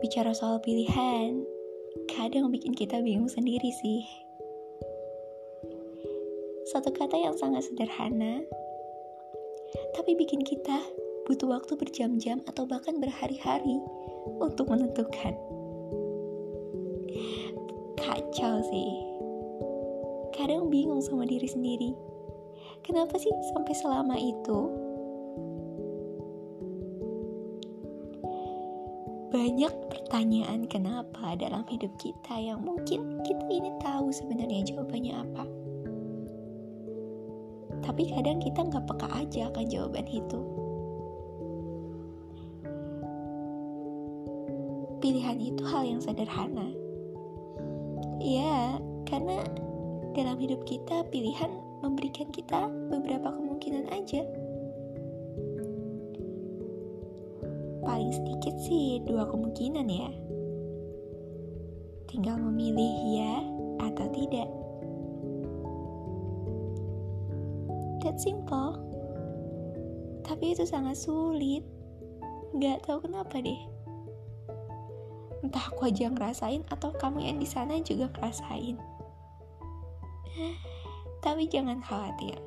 Bicara soal pilihan, kadang bikin kita bingung sendiri sih. Satu kata yang sangat sederhana, tapi bikin kita butuh waktu berjam-jam atau bahkan berhari-hari untuk menentukan. Kacau sih. Kadang bingung sama diri sendiri. Kenapa sih sampai selama itu banyak pertanyaan kenapa dalam hidup kita yang mungkin kita ini tahu sebenarnya jawabannya apa. Tapi kadang kita nggak peka aja akan jawaban itu. Pilihan itu hal yang sederhana. Ya, karena dalam hidup kita pilihan memberikan kita beberapa kemungkinan aja. Paling sedikit sih dua kemungkinan ya. Tinggal memilih ya atau tidak. That simple. Tapi itu sangat sulit. Gak tahu kenapa deh. Entah aku aja yang ngerasain atau kamu yang di sana juga ngerasain. Tapi jangan khawatir.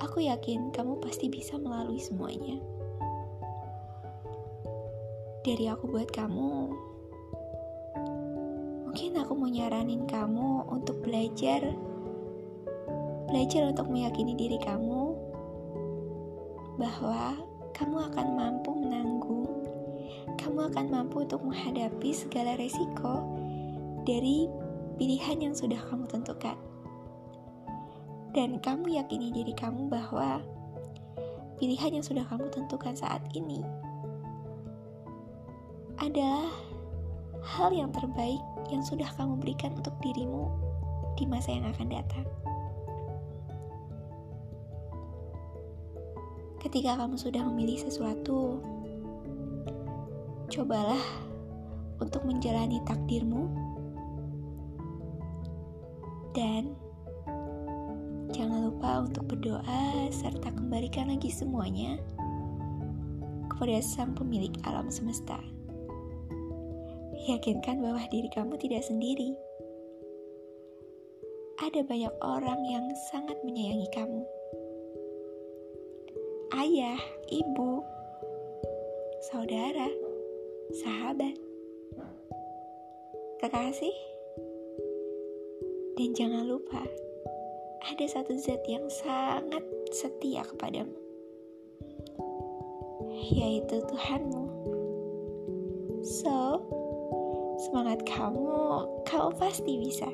Aku yakin kamu pasti bisa melalui semuanya dari aku buat kamu. Mungkin aku mau nyaranin kamu untuk belajar belajar untuk meyakini diri kamu bahwa kamu akan mampu menanggung kamu akan mampu untuk menghadapi segala resiko dari pilihan yang sudah kamu tentukan. Dan kamu yakini diri kamu bahwa pilihan yang sudah kamu tentukan saat ini adalah hal yang terbaik yang sudah kamu berikan untuk dirimu di masa yang akan datang. Ketika kamu sudah memilih sesuatu, cobalah untuk menjalani takdirmu dan jangan lupa untuk berdoa serta kembalikan lagi semuanya kepada Sang Pemilik alam semesta. Yakinkan bahwa diri kamu tidak sendiri. Ada banyak orang yang sangat menyayangi kamu. Ayah, ibu, saudara, sahabat, kekasih, dan jangan lupa ada satu zat yang sangat setia kepadamu, yaitu Tuhanmu. So, Semangat kamu, kau pasti bisa.